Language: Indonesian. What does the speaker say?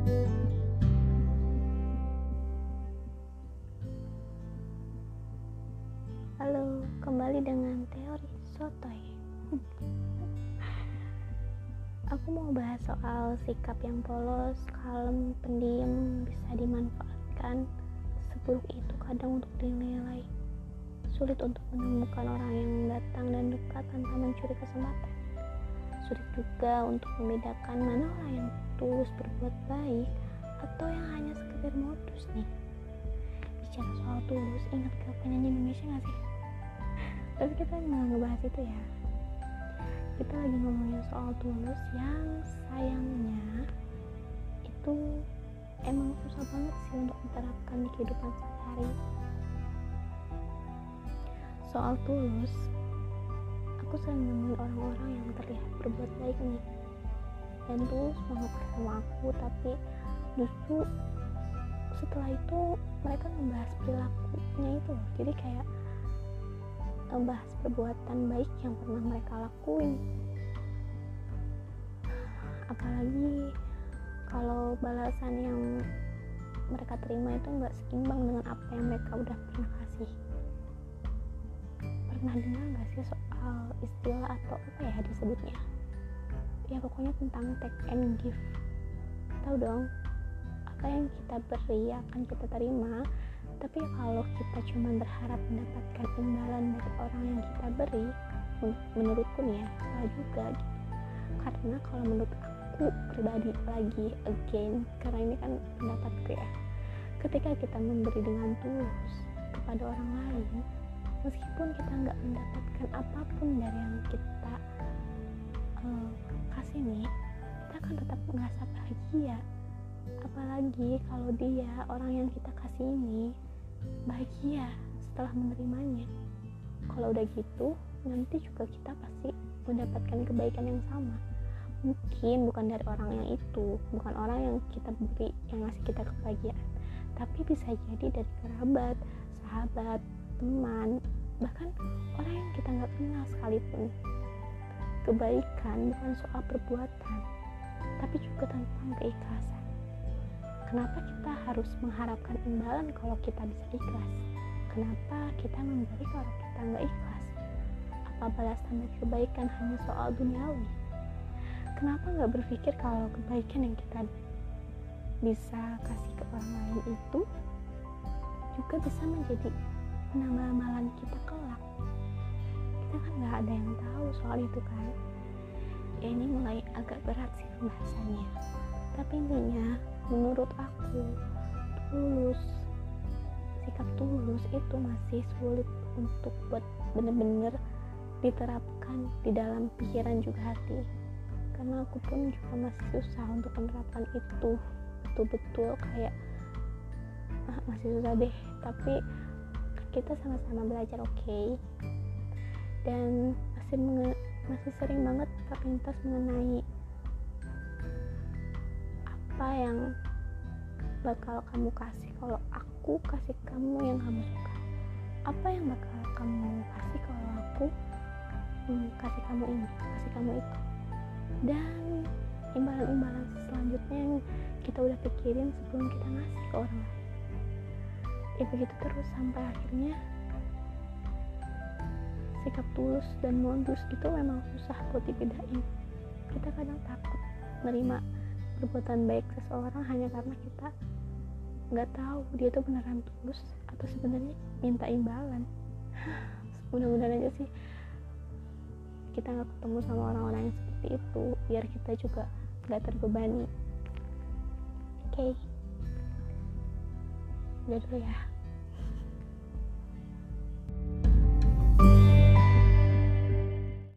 Halo, kembali dengan teori sotoy. Aku mau bahas soal sikap yang polos, kalem, pendiam, bisa dimanfaatkan. Seburuk itu kadang untuk dinilai. Sulit untuk menemukan orang yang datang dan dekat tanpa mencuri kesempatan. Sulit juga untuk membedakan mana orang yang tulus berbuat baik atau yang hanya sekedar modus nih. Bicara soal tulus, ingat ke penyanyi Indonesia gak sih? Tapi kita nggak ngebahas itu ya. Kita lagi ngomongin soal tulus yang sayangnya itu emang susah banget sih untuk diterapkan di kehidupan sehari-hari. Soal tulus, aku sering nemuin orang-orang yang terlihat berbuat baik nih. Dan tulus banget sama aku tapi justru setelah itu mereka membahas perilakunya itu jadi kayak membahas perbuatan baik yang pernah mereka lakuin. Apalagi kalau balasan yang mereka terima itu nggak seimbang dengan apa yang mereka udah pernah kasih pernah dengar nggak sih soal istilah atau apa ya disebutnya? Ya pokoknya tentang take and give. Tahu dong apa yang kita beri akan kita terima tapi kalau kita cuma berharap mendapatkan imbalan dari orang yang kita beri menurutku nih ya salah juga gitu. Karena kalau menurut aku pribadi lagi again karena ini kan pendapatku ya ketika kita memberi dengan tulus kepada orang lain meskipun kita nggak mendapatkan apa pun dari yang kita uh, kasih nih kita akan tetap merasa bahagia. Apalagi kalau dia orang yang kita kasih ini bahagia setelah menerimanya. Kalau udah gitu nanti juga kita pasti mendapatkan kebaikan yang sama. Mungkin bukan dari orang yang itu bukan orang yang kita beri yang ngasih kita kebahagiaan. Tapi bisa jadi dari kerabat sahabat teman bahkan orang yang kita nggak kenal sekalipun. Kebaikan bukan soal perbuatan tapi juga tentang keikhlasan. Kenapa kita harus mengharapkan imbalan kalau kita bisa ikhlas? Kenapa kita memberi kalau kita nggak ikhlas? Apa balasan dari kebaikan hanya soal duniawi? Kenapa nggak berpikir kalau kebaikan yang kita bisa kasih ke orang lain itu juga bisa menjadi penambah amalan kita kelak. Kita kan nggak ada yang tahu soal itu kan. Ya ini mulai agak berat sih pembahasannya. Tapi intinya menurut aku tulus sikap tulus itu masih sulit untuk buat bener-bener diterapkan di dalam pikiran juga hati. Karena aku pun juga masih susah untuk menerapkan itu. Betul-betul kayak ah, masih susah deh. Tapi kita sama-sama belajar oke? Okay? dan masih masih sering banget terlintas mengenai apa yang bakal kamu kasih. Kalau aku kasih kamu yang kamu suka apa yang bakal kamu kasih kalau aku hmm, kasih kamu ini kasih kamu itu? Dan imbalan-imbalan selanjutnya yang kita udah pikirin sebelum kita ngasih ke orang lain ya begitu terus sampai akhirnya sikap tulus dan modus itu memang susah buat dibedain. Kita kadang takut menerima perbuatan baik seseorang hanya karena kita nggak tahu dia tuh beneran tulus atau sebenarnya minta imbalan. Mudah-mudahan aja sih. Kita nggak ketemu sama orang-orang yang seperti itu biar kita juga nggak terbebani. Oke. okay. Udah dulu ya